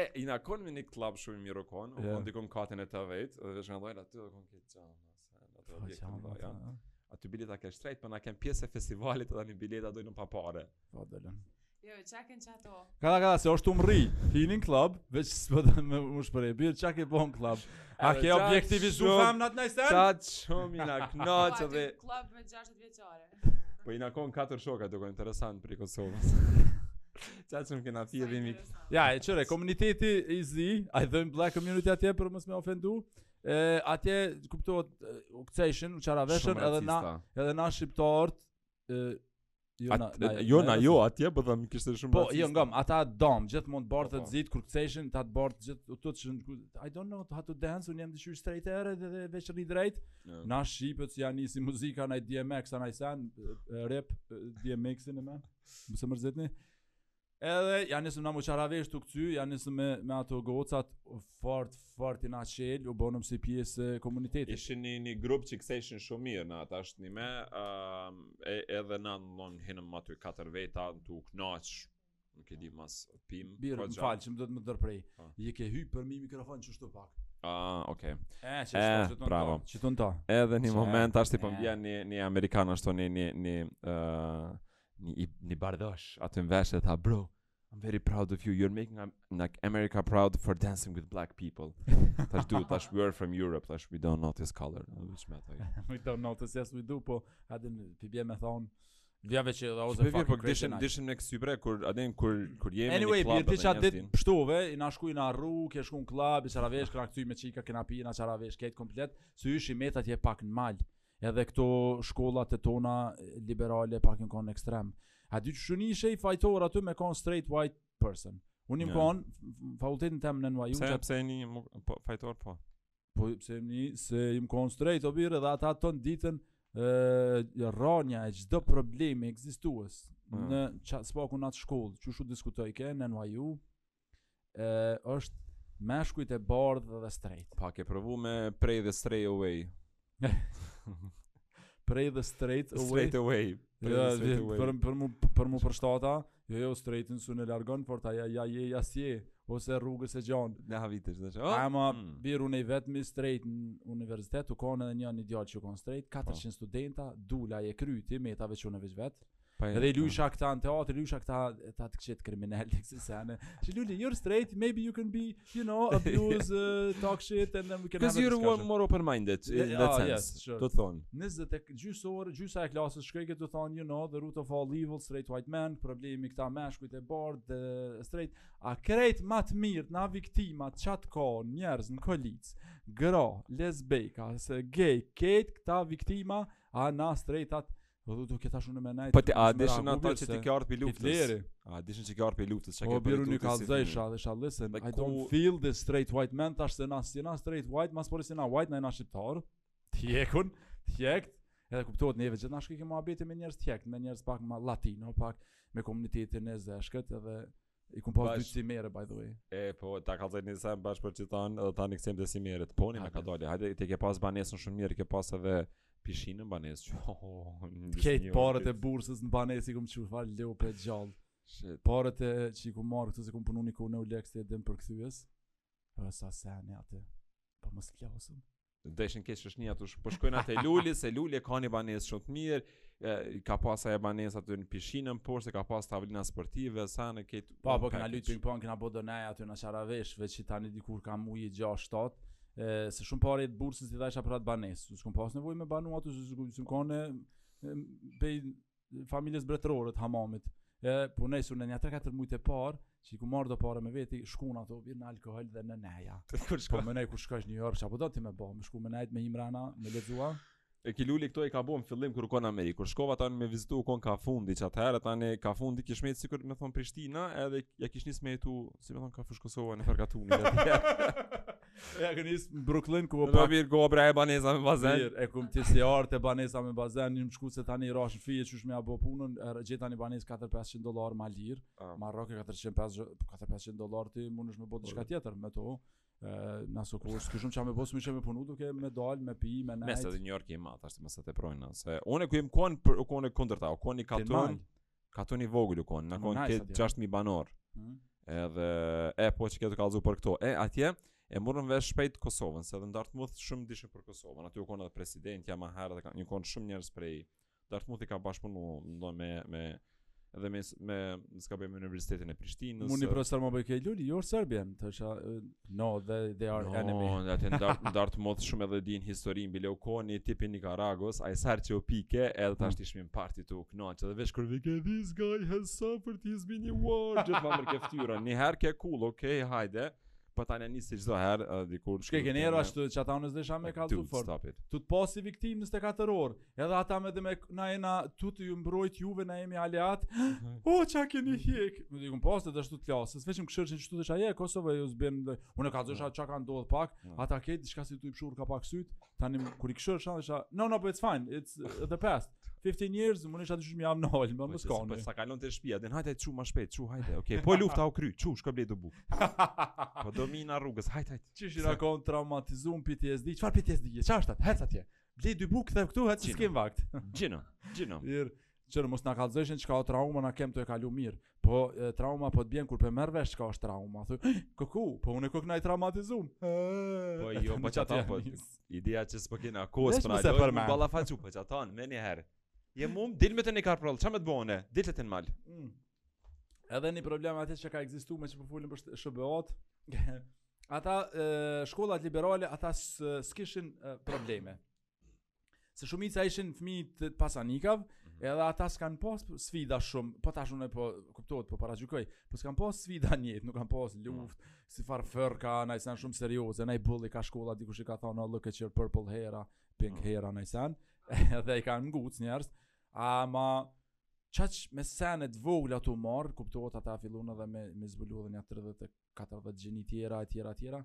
e, i në konë me një klab shumë i mirë o konë, yeah. unë dikon katën e të vejtë, dhe vesh nga dojnë aty dhe konë këtë gjamë, se në të dhe këtë dhe ja. Aty bileta ke shtrejt, për po në kem pjesë e festivalit edhe një bileta dojnë në papare. Po, dhe lënë. Jo, qa ken qa to? Kada, kada, se është umri, hinin klab, veç së për dhe me më shpërej, bërë qa ke bon klab. A ke objektivizu kam në atë nëjsen? Qa shumë i në knaqë dhe... Klab me 60 vjeqare. Po, jena kon katër shoka duke interesant për Kosovës. Qa që më kena pje dhimi Ja, e qare, komuniteti i zi A i thonë black community atje për mos me ofendu e, Atje, kuptohet, u kcejshin, u çarraveshën Edhe na, edhe na shqiptart e, Jo, na, na, jo, na, jo, atje po them kishte shumë Po, jo, ngam, ata dom, gjithmonë të bardhtë po, po. të zit kur kcejshin, të bardhtë gjithë u tutshin I don't know how to dance, unë jam diçka straight edhe veç rri drejt. Na shqipet si ja nisi muzika naj DMX a naj sen, rap DMX-in e me, mos e mërzitni. Edhe ja nisëm na m'u çarravesh tu kcy, ja nisëm me, me ato gocat fort, fort jena çel, u bonëm si pjesë e komunitetit. Ishin një, një grup që kcejshin shumë mirë na tash hinëm, uh, e, edhe na u hinëm aty katër veta, tu u knaq, Nuk e di, nesë pim. Bir, më falë që po të ndërprej. Je ka hyp përmi mikrofon qështu pak. Ah, ok. E, eh, që eh, qështu që të në to. Që të në to. Edhe në një moment, tash ti po m'vjen po eh. një amerikan, ashtu një, një, një, një, një bardosh, aty në vesh dhe tha, bro, I'm very proud of you. You're making um, like America proud for dancing with black people. Thashë dude, thashë we are from Europe, thashë we don't notice color. Which matter. we don't notice yes we do, po a din, i bje me thon Vja veç që ajo u kon fucking crazy dishim, night. Dishim me kcy bre, kur, a din, kur, kur jemi anyway, në klab Anyway, ti qa dit pështove, jena shku jena rru, ke shku në klab, je çarravesh, kena kcy me çika, kena pi, jena çarravesh, krejt komplet, se ishe met atje pak në mal, edhe këto shkollat e tona liberale pak janë konë ekstrem. A di që unë isha i fajtor aty me konë straight white person. Unë jam yeah. konë n'fakultetin tem në NYU. Pse, pse nije po, fajtor po? Po pse mi se jam kon straight o bir dhe ata ton ditën ë rranja e çdo problemi ekzistues ah. në qat, s'paku n'at shkollë, qysh u diskutojke në NYU, ë është meshkujt e bardhë dhe straight. A ke provu me pray the straight away. Pray the straight away. Straight away. Jo, jo, straight away. për për mu për mu përshtatet, jo jo straightin s'un e largon fort aj, a je a s'je, ose rrugës e gjan. Ne habitesh tash. Oh, A ma mm. bir unë i vetmi straight në universitet u kanë edhe një një djalë që u kanë straight, 400 studenta, dula e krejt, meta veç unë veç vet. pa e- Edhe i lujsha këta në teatr, i lujsha këta ma të këqit kriminal e kësi sene. Qe Luli, you're straight, maybe you can be you know, abuse, uh, talk shit, and then we can have a discussion. Because you're more open-minded, in that oh, sense, yes, sure. të thonë. Nëse te gjysë ore, gjysa e klasës shkojke të thonë, you know, the root of all evil, straight white man, problemi këta meshkujt e bardhë, dhe straight, a krejt ma të mirë, na viktima, qatë ka, njerëz, në karrocë, gra, lezbejka, se gej, krejt këta viktima, a na straight atë, Po do të ketash unë me nai. Po ti a dishën ato që ti ke ardhur prej luftës? Hitleri. A dishën që ke ardhur prej luftës, çka ke bërë? Po biru nuk ka zësh, edhe thashë listen. I don't feel the straight white man tash se na si na straight white, maspo si na white na na shqiptar. Ti e kun, ti e Edhe kuptohet neve gjithë na shkojke me muhabete me njerëz tjerë, me njerëz pak me latino, pak me komunitetin e zeshkët edhe I kum pas dy cimere, by the way. E, po, ta kallëzoj nji send bash për qeta, edhe tani kthehem te cimeret. Po, një me ka dali, hajde, ti ke pas banesën shumë mirë, ke pas edhe pishinë në banesë, që, oh, oh, oh, një disë Krejt paret e bursës në banesë, i kum që fa leo për gjallë. Shit. Paret e që i kum marë, këtu se kum punu një kohë në EULEX edhe përkthyes. Për sa sene atje, pa po, mos flasim. Dishin krejt shoqnia, ato po shkojnë te Luli, se Luli e ka një banesë shumë të mirë, ka pas ajo banesë aty në pishinën, poshtë e ka pas tavolina sportive, sa në këtë Po, po kena lujt ping-pong, kena bërë do neja aty n'çdo far veshi, veç që tani dikur ka muji 6-7, se shumë paret e bursës i dhajsha për atë banesë. S'kam pas nevojë me banu aty, s'kam kanë pe familjes mbretërore të hamamit. E po nëse në një 3-4 muaj të parë, që kum marr do para me veti, shkun ato bir në alkool dhe në neja. Kur po, shkon? Po meno kur shkosh në New York, çka po do ti me bo, me shku me nejt me Imrana, me lexua. E ki luli këto i ka bo n'fillim kur u kon Amerikë. Kur shkova tani me vizitu u kon ka fundi që atëherë tani ka fundi ishim sikur me thon Prishtina edhe ja kish nis me i tu, si me thon ka Fushë Kosova në far katuni. Ja ke nis në Brooklyn ku po pak bir gabim banesa me bazen. Mir, e kum si n'zemër e banesa me bazen, një shku se tani rash në fije qysh me e bo punën, gjeta një banes 4-500 dollar më lir, ah. merre 450 4-500 dollar ti mundesh me bë diçka po. tjetër me to. Ë nasa kur s'ke shumë çka me bo, s'ke çka me punu duke me dal me pi me nejt. Nëse në New York i mat ashtu mos atë provojnë, se unë ku jam kon pe u kon e kundërta, kon ni katun. Katun i vogël u konë, na u konë atje, këtë 6.000 banorë. Hmm. Edhe, e, po çka të kallëzu për këto. E, atje, e murën vesh shpejt Kosovën, se edhe në Dartmouth shumë dishin për Kosovën. Aty u konë edhe presidentja Jahjaga, u konë shumë njerës prej, Dartmouthi ka bashkëpunu, ndo, me, me, edhe me, me, nëse s'gaboj me Universitetin e Prishtinës. Mu ni profesor ma bojke Luli, you're Serbian, thashë, No, they they are no, enemy. No, atë në Dart në Dartmouth shumë edhe e din historinë bile u kon ni, tip i Nikaragës, ai sa që u pi keq, edhe tash ishim n'parti tu knaq, edhe veç kur vike this guy has suffered he's been a war, veç ma këqyrke fytyra, një herë ke cool, okay, hajde. Po tani nisi çdo herë uh, dikur. Çka keni, erdh ashtu që ata unë s'desha me kallzu fort. Tu u dok si viktim 24 orë. Edhe ata me dhe me na jena tu ju mbrojt juve na jemi aleat. Mhm. O, oh, çka keni mhm. hjek? Më dikur po si ashtu t'klasës. Veç m'këqyrshin qështu, thojsha je, Kosova e ju s'bën dhe... Unë e kallzojsha çka ka ndodhë pak, ata ke, diçka si tu i mbushë ka pak sytë, tani kur i këqyrsha thojsha, no, no, but it's fine, it's uh, the past. 15 years, m'nijsha që shumë jam old, më më u doke. Po, sa kalon të shpia, din hajde çu ma shpejt, çu hajde, okej, po lufta u kry, çu, shko blej do buk. Po do mina rrugës, hajde, hajde. Çish, u kon traumatizum, PTSD, çfar PTSD, çka është ajo, hec atje. Blej dy bukë te këta këtu, hec s'kem vakt. Gjino, gjino. Mirë, qe mos na kallzojshin çka o trauma, na kem e kalu mirë. Po e, trauma po të bjen kur po e merr vesh çka është trauma. Thu, kuku, po unë kokna i traumatizum. Po jo, po qata, po ideja që s'po kena kohë po hajde, për me ballafaqu, po qata, me një herë. Je mum, dil me të një karë prallë, çka me të bone, dil të të në malë. Mm. Edhe një problem atje që ka egzistu më që po folim po për shembull, ata shkollat liberale, ata s'kishin probleme. Se shumica ishin fëmi të pasanikëve, mhm. edhe ata s'kan pas sfida shumë, po tash unë po kuptohet, po paragjykoj, po s'kan pas sfida n'jet, nuk kan pas mhm. luft, s'i farë fërka, naj sen shumë serioze, naj bully kah shkolla, dikush i ka thonë, oh, look at your purple hair a, pink mhm. hair a, naj sen, edhe i kanë nguc njerëz, ama Qaq me sene të vogla tu u marrë, kuptohet ata fillon edhe me, me zbulu edhe nja 30-40 gjini tjera, e tjera, tjera,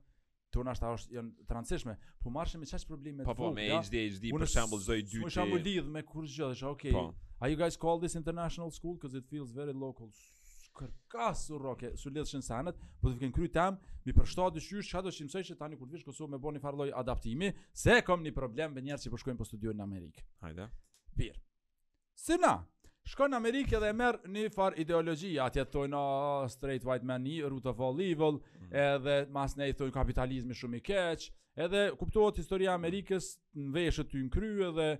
që ndoshta janë të rëndësishme, po merreshim me qaq probleme po, të vogla. Po, po, me ADHD, për shambull, çdo i dyti. S'mujsha m'u lidh me kurgjë, thojsha, okay, po. ah you guys call this international school, because it feels very local, kërkah s'u roke, s'u lidhshin senet, po t'viken kryt tem, m'i përshtatë disi, qato që mësoj që tani kur të vish Kosovë me bo një farloj adaptimi, se kom një problem me njerëz që po shkojnë po studiojnë në Amerikë. Hajde. Birë. Si na? Shkon në Amerikë dhe merr një far ideologji, atje thojn o, ah, straight white man, një root of all evil, mm. edhe masnej thojn kapitalizmi shumë i keq, edhe kuptohet historia e Amerikës në veshë tyn kry dhe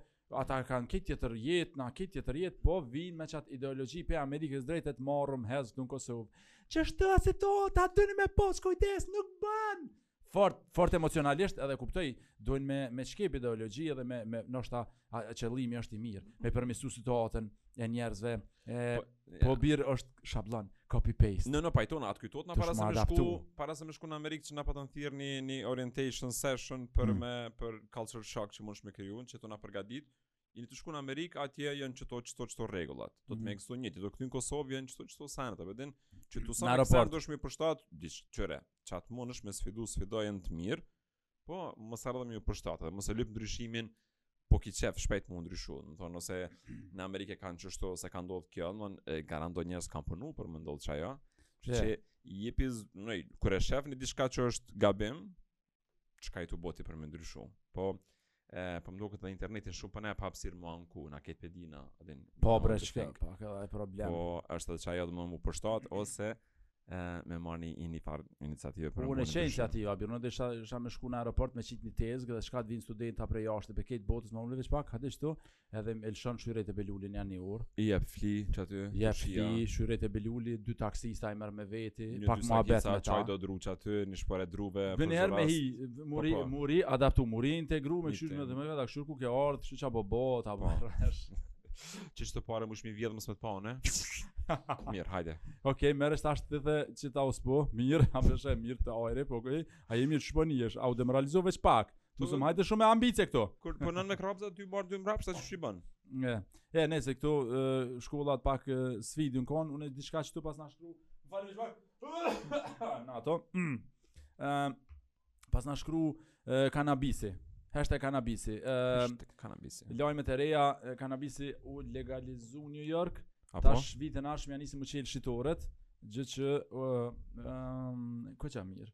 ata kanë krejt tjetër jetë, na kemi tjetër jetë, po vinë me qatë ideologji prej Amerikës drejtë te Marin Held këtu në Kosovë. Qështu a s'do, ta dini me pas kujdes, nuk banë! fort fort emocionalisht edhe kuptoj duhet me me çkep ideologji edhe me me ndoshta qëllimi është i mirë me përmirësu situatën e njerëzve e po, po bir është shabllon copy paste në në pajtona, a t'kujtohet na para se më shku para se më shku në Amerikë që na patën thirr një një orientation session për mm. me për culture shock që mundshim me kriju që të na përgadit Je ni t'shku në Amerikë, atje janë qëto qëto qëto rregullat. Do të më ekso një, ti do, këtu në Kosovë janë qëto qëto senet, apo din, qëtu sa sa do dush m'u përshtat, diç çore. Çat mundesh me sfidu sfidoje në të mirë. Po, mos ardh m'iu përshtat, mos e lyp ndryshimin. Po ki qef shpejt me ndryshu, domethonë, nëse në Amerike kanë qështu, ose kanë ndodhë kjo, domethonë, garant do njerëz kanë punu për me ndodhë qajo, që që jepiz, nëj, kur e shef një diçka që është gabim, çka je tu bo ti për me ndryshu. Po, e, po më duket edhe internetin shumë po na jep hapsirë m'u anku, na ke ti pe dina. E din, po, bre, që ke, po, ke ti problem. Po, është edhe qajo edhe m'u m'u përshtat, ose e, me marrë një një farë iniciative për një qe iniciativë, abirë, unë desha, isha me shku në aeroport me qitë një tezgë edhe çka të vijnë studenta prej jashtë, prej krejt botës, më më le veç pak, hajde këtu, Edhe e lëshon Shyhrete Behlulin nja një orë. I jep fli qaty. I jep fli, Shyhrete Behluli, dy taksista i merr me veti, një pak muhabet me ta. Një dy sakica, çaj do dru qaty, një shporet druve, për zëras. Vënëherë me hi, po, m'u ri, po. m'u riadaptu, m'u riintegru me kqyr me dhe me veta, kqyr ku ke ardhë, kqyr ça bo bo, ta bo po. rrësh. Që që të pare më shmi vjedhë më smet pa, ne? Mirë, hajde. Ok, merresh tash ti edhe qëta, u s'po, mirë, a përshë e mirë të ajre, po ok, a jemi tu shku a, u demoralizu veç pak, Ti po, hajde shumë me ambicie këtu. Kur punon një hap za ti merr dy mbrapsht tash ç'i bën. Ne. E nëse këto shkollat pak sfidin kon, unë diçka qëtu pasna shkru. Falë çfarë? Na ato. Ëm pasna shkru kanabisi. Hashtag kanabisi. Ëm kanabisi. Lajmet e reja kanabisi u legalizu në New York. Apo? Tash vitin e ardhshëm ja nisin me çel shitoret, gjë që ëm ku çam mirë.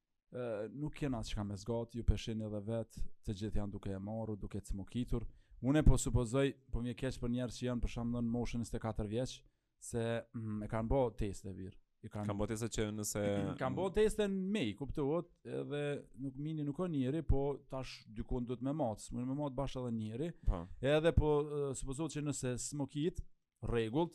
nuk e di sa që ka me zgatë, ju pe shihni edhe vetë, të gjithë janë duke e marrur, duke smokitur. Unë po supozoj, po m'vje keq për njerëz që janë për shembull nën moshën 24 vjeç, se mm, e kanë bo teste bre. I kanë kan bo teste që nëse... kanë bo teste në minj, kuptohet, edhe nuk mini nuk osht njeri, po tash dikund duhet me matë, s'mun e mat bash edhe njeri, pa. Po. edhe po supozohet që nëse smokit rregullt,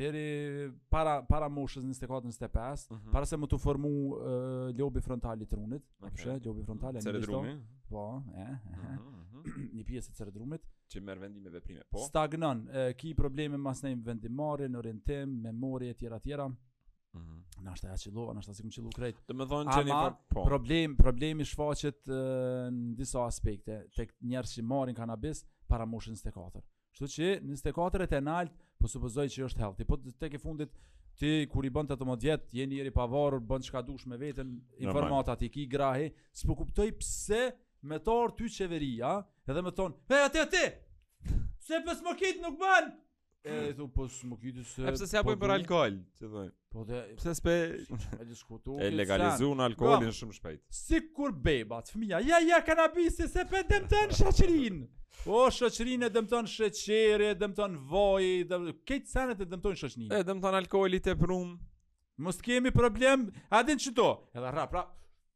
deri para para moshës 24-25, mm -hmm. para se me t'u formu uh, lobi frontal i trunit, okay. apo shë, lobi frontal i trunit. Po, e, e, mm -hmm. një pjesë e cerebrumit. Që merr vendime veprime, po? Stagnon, e, ki probleme masnej në vendimmarrje, në orientim, memori, etjera, etjera. Mm -hmm. Nashta jo qëllova, nashta jo qëllova krejt. Do të thonë që ne po. Problem, problemi shfaqet në disa aspekte tek njerëzit që marrin kanabis para moshës 24. Kështu që nëse 24 e nalt, po supozoj që është healthy. Po tek e fundit, ti kur i bën tetëmdhetë vjet, je njeri i pavarur, bën çka dush me veten, informatat i ki grahi, s'po kuptoj pse me t'ardh ty qeveria, edhe me thonë, hej, ati, ati, se po smokit, nuk bënë, E i thu, po smokiti se... E pse s'ja bojnë po për alkool, t'i thojnë. Po dhe pse s'pe legalizun alkoolin shumë shpejt. Sikur bebat, fëmija, ja ja kanabisi se pe dëmton shoqërin. Po shoqërin e dëmton sheqeri, e dëmton voji, dëm... krejt senet e dëmtojnë shoqërin. E dëmton alkooli tepërm. Mos kemi problem, a din çka? Edhe rap rap.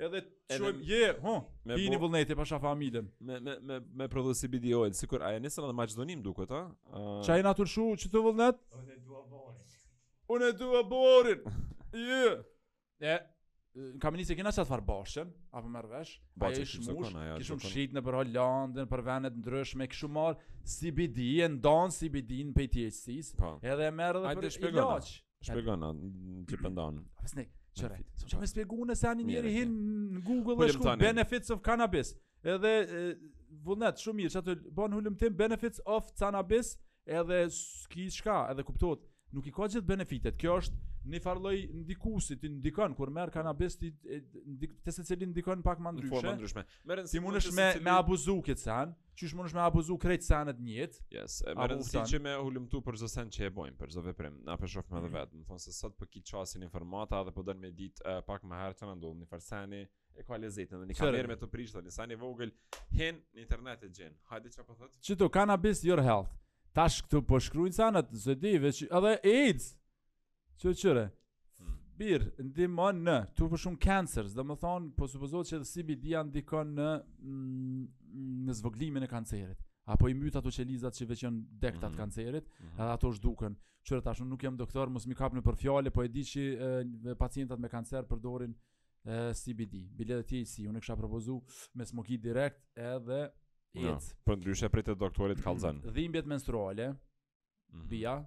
Edhe çojm je, ho, bini Vullneti pasha familjen. Me me me me prodhu CBD Oil, sikur ai nisën në Maqedonim duket, ha? Çaj natur shu, qështu Vullnet? Unë dua borin. Unë dua borin. Je. E kam nisë kena çat far bashën, apo merr vesh? Ai është shumë, ki shumë shit nëpër Holandën, për vende të ndryshme, qysh e marr CBD, e ndan CBD-n prej THC-s, po. edhe e merr edhe për ilaç. Shpjegon na që po ndon. Pastaj, çore. Ço më shpjegon nëse ani njëri hin në Google dhe e shkruan benefits of cannabis. Edhe Vullnet shumë mirë, që të bën hulumtim benefits of cannabis, edhe s'ki çka, edhe kuptohet. Nuk i ka gjithë benefitet. Kjo është një farloj ndikusi të ndikon kur merr kanabis te secili ndikon pak më ndryshe. Në formë ndryshme. Me rëndësi mundesh me me abuzu këtë sen. Qysh mundesh me abuzu krejt senet njët Yes, e me rëndësi që me hulumtu për çdo sen që e bojmë, për çdo veprim Na po shofim edhe mhm. vetë, domethonë se sot po ki qasje n'informata dhe po don me ditë uh, pak më herë që na ndodh Njëfarë seni e ka lezetin dhe një kamerë me t'u prishtë dhe një sen i vogël Hin në internet e gjen, hajde që po thotë Qëtu, cannabis your health Tash këtu po shkrujnë senet, s'e di, veç, edhe AIDS Qe kqyre, hmm. birë, ndihmon në, qëtu për shumë cancers, domethonë, po supozohet që CBD-ja ndikon në, mm, në zvëglimin e kancerit. Apo i myt ato qelizat që veç janë të dekta t' mm -hmm. kancerit, mm -hmm. edhe ato zhduken. Kqyre tash un nuk jam doktor, mos më kapni për fjale, po e di që e, pacientët me kancer përdorin e, CBD. Bile dhe THC, unë e kësha propozu me smoki direkt edhe... Jo, për ndryshe prej doktorit kalzen. Dhimbjet menstruale, mhm. bija,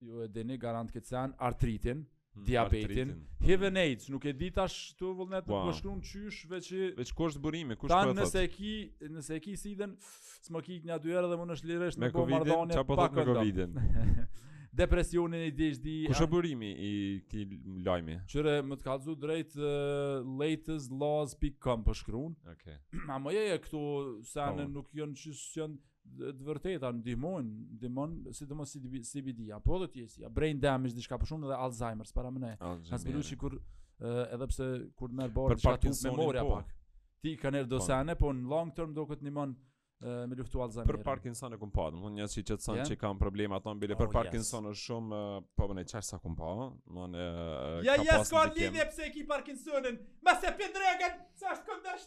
ju e dini garant këtë sen, artritin, mhm. diabetin, HIV and AIDS, nuk e di tash këtu Vullnet po shkrun qysh, veç i... Veç kush është burimi, kush po e thot? nëse e ki, nëse e ki sidën, smoki një dy herë dhe munesh shliresh në po mardhane, pa këndon. Me Covidin, me Covidin. Depresionin ADHD... Kush është burimi i këtij lajmi? Kqyre, me të kalzu drejt uh, latestlaws.com po shkrun. Oke. Okay. Ma më jeje këtu, se anë po. nuk jënë qështë qënë, të vërteta ndihmojnë, ndihmon sidomos CBD, apo edhe THC, ja brain damage diçka për shembull edhe Alzheimer's para më ne. Ka zbuluar kur edhe pse kur merr bor diçka tu memoria po. pak. Ti harron do sene, po në long term doket të ndihmon me luftu Alzheimer. Për Parkinson e kom pa, do të thonë njerëz që qetson që kanë probleme ato mbi le oh, për Parkinson është shumë po më ne çfarë sa kom pa, do të Ja ja s'ka lidhje pse ki Parkinsonin. Mase pindregen, sa është këndësh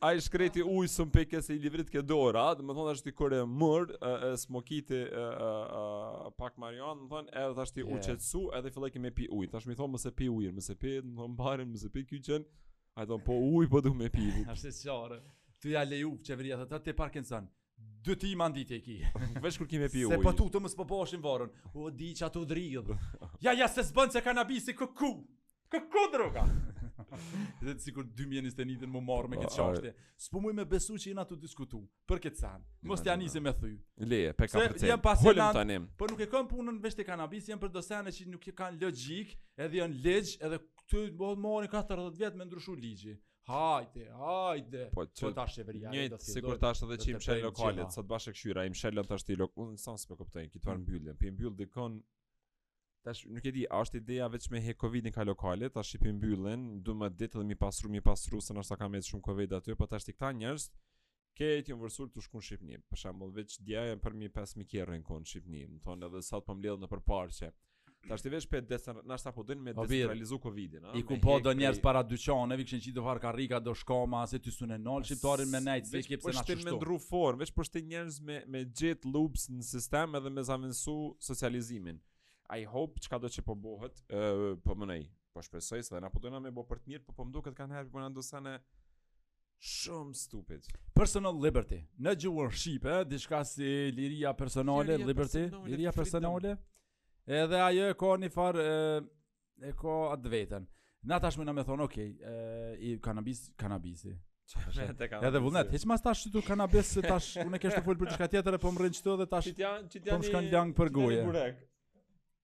A i shkreti ujë s'um pike se i luvritke dora, domethonë është i kore murë, e smokiti e, e, e, pak marion, domethonë edhe tash ti yeah. u qetsu edhe fillojke me pi ujë. Tash me i thonë mos e pi ujë, mos e pi, domethonë barin, mos e pi kyqen, ai thotë po ujë po du me pi. Ashtë e qare, tu ja leju qeveria, ty te Parkinson, Dy ti mandit e ki. Veç kur ki me pi ujë. Se po tu të më s'poboshin barin. O di që ato dridhë. Ja, ja, se s'bën që kanabisi këku. Këku droga. Edhe tash sikur 2021 të më marrë me këtë po, qashti. S'po muj me besu që jena tu diskutu. Për këtë sen. Mos t'ja nisi me thy. Leje, pe ka përcet. Jem pas Hullëm të anim. Për po nuk e kam punën veç te kanabisi, veç për do sene që nuk kanë logjikë, edhe janë ligj, edhe ka me marrë 40 vjet me ndryshu ligji. Hajde, hajde. Po, po tash qeveria e do të thotë. Sikur tash edhe qi i mshel lokalet, sa t'dush e kqyra, i mshel tash ti lok, unë se s'po kuptoj, këtu ar mm. mbyllën, pi mbyll dikon. Tash nuk e di, a është ideja veç me hek Covidin ka lokale, tash pi mbyllin, 12 ditë dhe mi pasru, mi pasru se ndoshta ka më shumë Covid aty, po tash ti këta njerëz Kejt janë vërsulë tu shku në Shqipni, për shembull, veç dje janë përmi 5.000 kerre kanë shku në Shqipni, domethonë edhe sa t'u mbledhë nëpër parqe. Tash ti veç pe di se, nashta po dojnë me decentralizu Covid-in, a? Hiku po do njerës para dyqaneve kishin qitë do farë karrika, do shkoma, se ti s'un e nal, shqiptarin me nejtë, s'e ki pse qështu. Veç me ndru formë, veç po i shtin njerëz me, me gjetë loops në sistem edhe me zavensu socializimin. I hope çkado që po bohët, uh, po menoj, po shpresoj se edhe na po dojna me bo për të mirë, po po më duket kanihere, po në do sene, Shumë stupid. Personal liberty. Në gjuhën shqipe, diçka si liria personale, liria liberty, personale, liria personale. Edhe ajo e ka një far e, e ka atë vetën. Na tash domethon, "Ok, i kanabis, kanabisi." Edhe vullnet, hiç mos tash te kanabis se tash unë kesh tu fol për diçka tjetër e po m'rrin q'to edhe tash. Qitja, qitja. Po shkon lang për goje.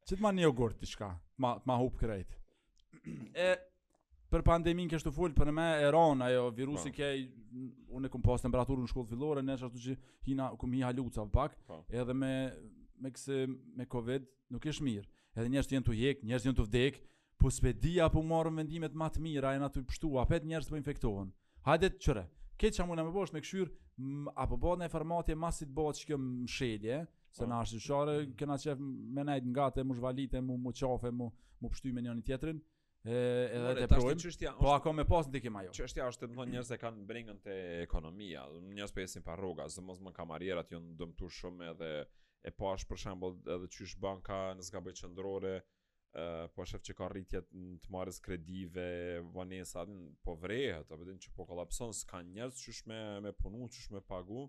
Qitma një jogurt diçka. Ma ma hup krejt. E për pandemin kesh tu fol po m'ka ra ajo virusi po. që unë kum pas temperaturën në shkollë fillore e qashtu që hina kum hi haluca pak po. edhe me me këse me covid nuk është mirë edhe njerëz janë tu hjek njerëz janë tu vdek po s'pe di a po merren vendimet më të mira jon aty qështu apet njerëz po infektohen hajde n'çare ke qëmoti me bo me kqyr a po bëhet në forma të masi s'bahet çka mshelje se po. na shqiptarë kena qef me nejt ngat mu zhvalit e mu mu qaf e mu mu pshtet me njëri tjetrin E, edhe More, të tash provojmë. çështja Po është akoma me pas ndikim ajo. çështja është domethon njerëz e kanë brengën te ekonomia, njerëz po jesin pa rroga, sidomos ma kamarierat janë dëmtu shumë edhe e pash për shembull edhe qysh banka nëse s'gaboj qendrore ë po shef që ka rritje në te marrës kredive, vonesat n- po vrehet, a po din që po kollapson, s'kan njerëz qysh me me punu, qysh me pagu.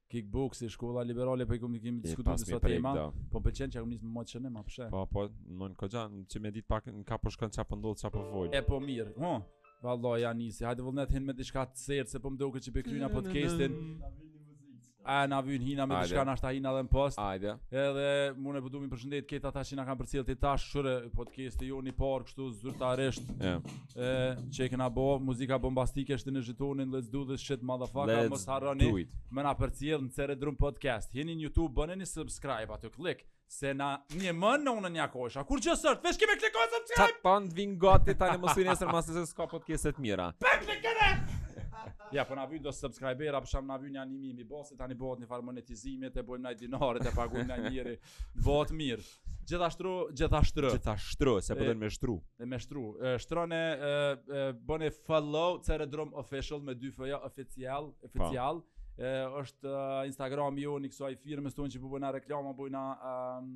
Kickboxi, shkolla liberale, po i kemi diskutuar disa tema. Po më pëlqen çka kemi nisur më çën më pse. Po po, mu në koxha, që më dit pak nga po shkon ça po ndodh ça po fol. E po mirë. Ho. Vallai ja nisi. Hajde Vullnet hin me diçka të sert se po më duket që pe kryna podcastin. A na vjen hina me diçka na shtahin edhe në post. Hajde. Edhe mund edhe du me i përshëndet këta ata që na kanë përcjellë deri tash qe podcasti jonë i parë kështu zyrtarisht. Ja. e që e kena bo muzika bombastike është në xhiro let's do this shit motherfucker mos harroni më na përcjell në Cere Drum Podcast jeni në YouTube bëni një subscribe atë klik se na nimon një kosha kurgja s'është veç kini me kliku subscribe çat pan vin gati tani mos vini nesër me thonë se s'ka podcast të mira pa klikime Ja, po na vjen do subscribera, po sham na vjen një animi mi bosi tani bëhet një farë monetizimi, të bëjmë naj dinar, të paguajmë naj njeri, bëhet mirë. Gjithashtru, gjithashtru. Gjithashtru, se po me shtru. Dhe me shtru. Shtrone, bëni follow Ceredrum Official me dy f-ja oficial, oficial. Po. është Instagrami jonë i kësaj firmës tonë që po bëna reklama, bëna um,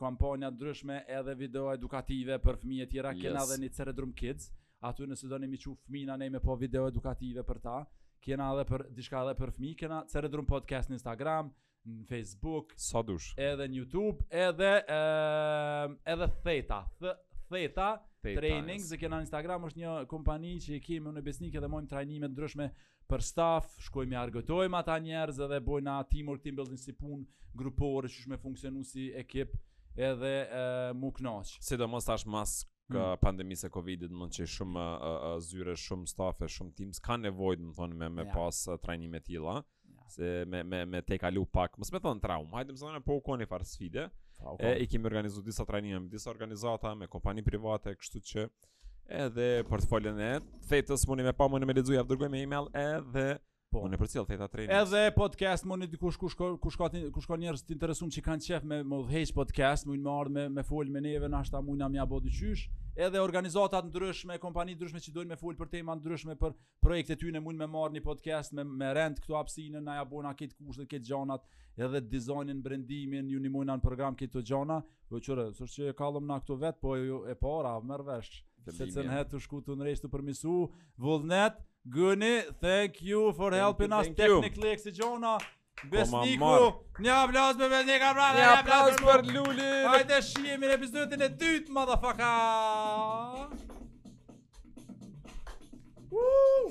kampanja të ndryshme edhe video edukative për fëmijë e tjera, yes. kena dhe një Ceredrum Kids, aty nëse doni me i çu fëmijën me pa video edukative për ta, kena edhe për, diçka edhe për fëmijë, kena Ceredrum Podcast në Instagram, në Facebook, sa dush. Edhe në YouTube, edhe ë ehm, edhe Theta, th, Theta, Theta Training, yes. kena në Instagram është një kompani që e kemi unë e Besniku edhe mbajmë trajnime të ndryshme për staff, shkojmë i argëtojmë ata njerëz edhe bojna teamwork team building si punë grupore, qysh me funksionu si ekip edhe ë uh, m'u knaq. Sidomos tash mas mm. pandemisë e Covidit, mendoj që shumë uh, uh, zyre, shumë stafe, shumë teams kanë nevojë, më thonë me me ja. pas uh, trajnime të tilla, ja. se me me me tejkalu pak, mos me thon traum, hajde me thonë po u kon ni far sfide. Pa, e i kemi organizuar disa trajnime me disa organizata, me kompani private, kështu që edhe portfolion e Thetës mundi me pa mundi me lexu e, dërgojmë me email edhe Po. Mund e përcjell Theta Training. Edhe podcast mun dikush kush ka kush ka kush ka njerëz të interesuar që kanë qef me udhëheq podcast, mun me ardh me me fol me neve na ashta mun na me ja bo dyqysh. Edhe organizata të ndryshme, kompani të ndryshme që doin me fol për tema të ndryshme për projekte të tyne mun me marr një podcast me me rent këtu hapsinë na ja bona krejt kushtet krejt gjanat, edhe dizajnin, brendimin, ju nimojmë në program këto gjana, po qe, s'është që e kallëm na këtu vet, po hera e parë, merr vesh. Se tu shku tu ndreq tu përmisu, Vullnet, Guni, thank you for helping us technically e ksi gjona. Po, Besniku, një aplaus për Besnikin, bravo, një aplaus për Vulin. Hajde shihemi në episodin e dytë, motherfucker. Woo!